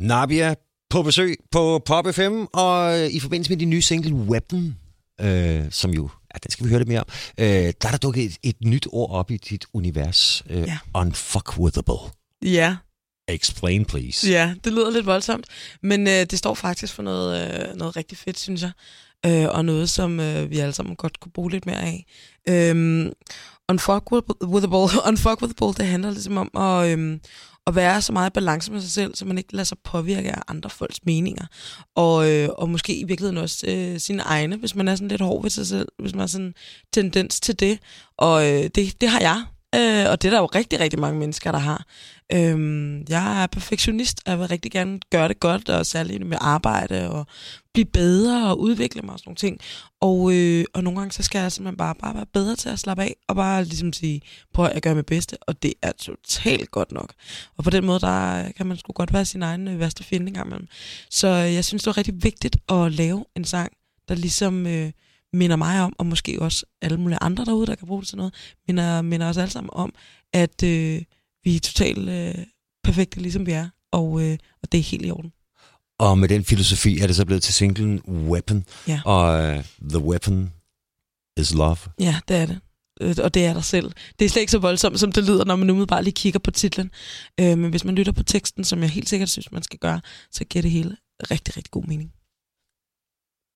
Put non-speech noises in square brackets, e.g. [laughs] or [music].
Nabia på besøg på Pop FM, og i forbindelse med din nye single Weapon, øh, som jo, ja, den skal vi høre lidt mere om, øh, der er der dukket et, et nyt ord op i dit univers. Øh, Ja. Unfuckwithable. Ja, Explain, please. ja, det lyder lidt voldsomt, men øh, det står faktisk for noget, øh, noget rigtig fedt, synes jeg. Øh, og noget, som øh, vi alle sammen godt kunne bruge lidt mere af. Øhm, unfuckwithable, [laughs] unfuckwithable, det handler ligesom om at, øhm, at være så meget i balance med sig selv, så man ikke lader sig påvirke af andre folks meninger. Og, øh, og måske i virkeligheden også øh, sine egne, hvis man er sådan lidt hård ved sig selv, hvis man har sådan en tendens til det. Og øh, det, det har jeg. Øh, og det er der jo rigtig, rigtig mange mennesker, der har. Øhm, jeg er perfektionist, og jeg vil rigtig gerne gøre det godt, og særligt med arbejde, og blive bedre og udvikle mig og sådan nogle ting. Og, øh, og nogle gange, så skal jeg simpelthen bare, bare være bedre til at slappe af, og bare ligesom sige, prøv at jeg gør mit bedste, og det er totalt godt nok. Og på den måde, der kan man sgu godt være sin egen øh, værste fjende en gang imellem. Så øh, jeg synes, det er rigtig vigtigt at lave en sang, der ligesom øh, minder mig om, og måske også alle mulige andre derude, der kan bruge det til noget, minder, minder os alle sammen om, at øh, vi er totalt øh, perfekte, ligesom vi er, og, øh, og det er helt i orden. Og med den filosofi er det så blevet til singlen Weapon. Ja. Og uh, The Weapon is Love. Ja, det er det. Øh, Og det er der selv. Det er slet ikke så voldsomt, som det lyder, når man umiddelbart lige kigger på titlen. Øh, men hvis man lytter på teksten, som jeg helt sikkert synes, man skal gøre, så giver det hele rigtig, rigtig god mening.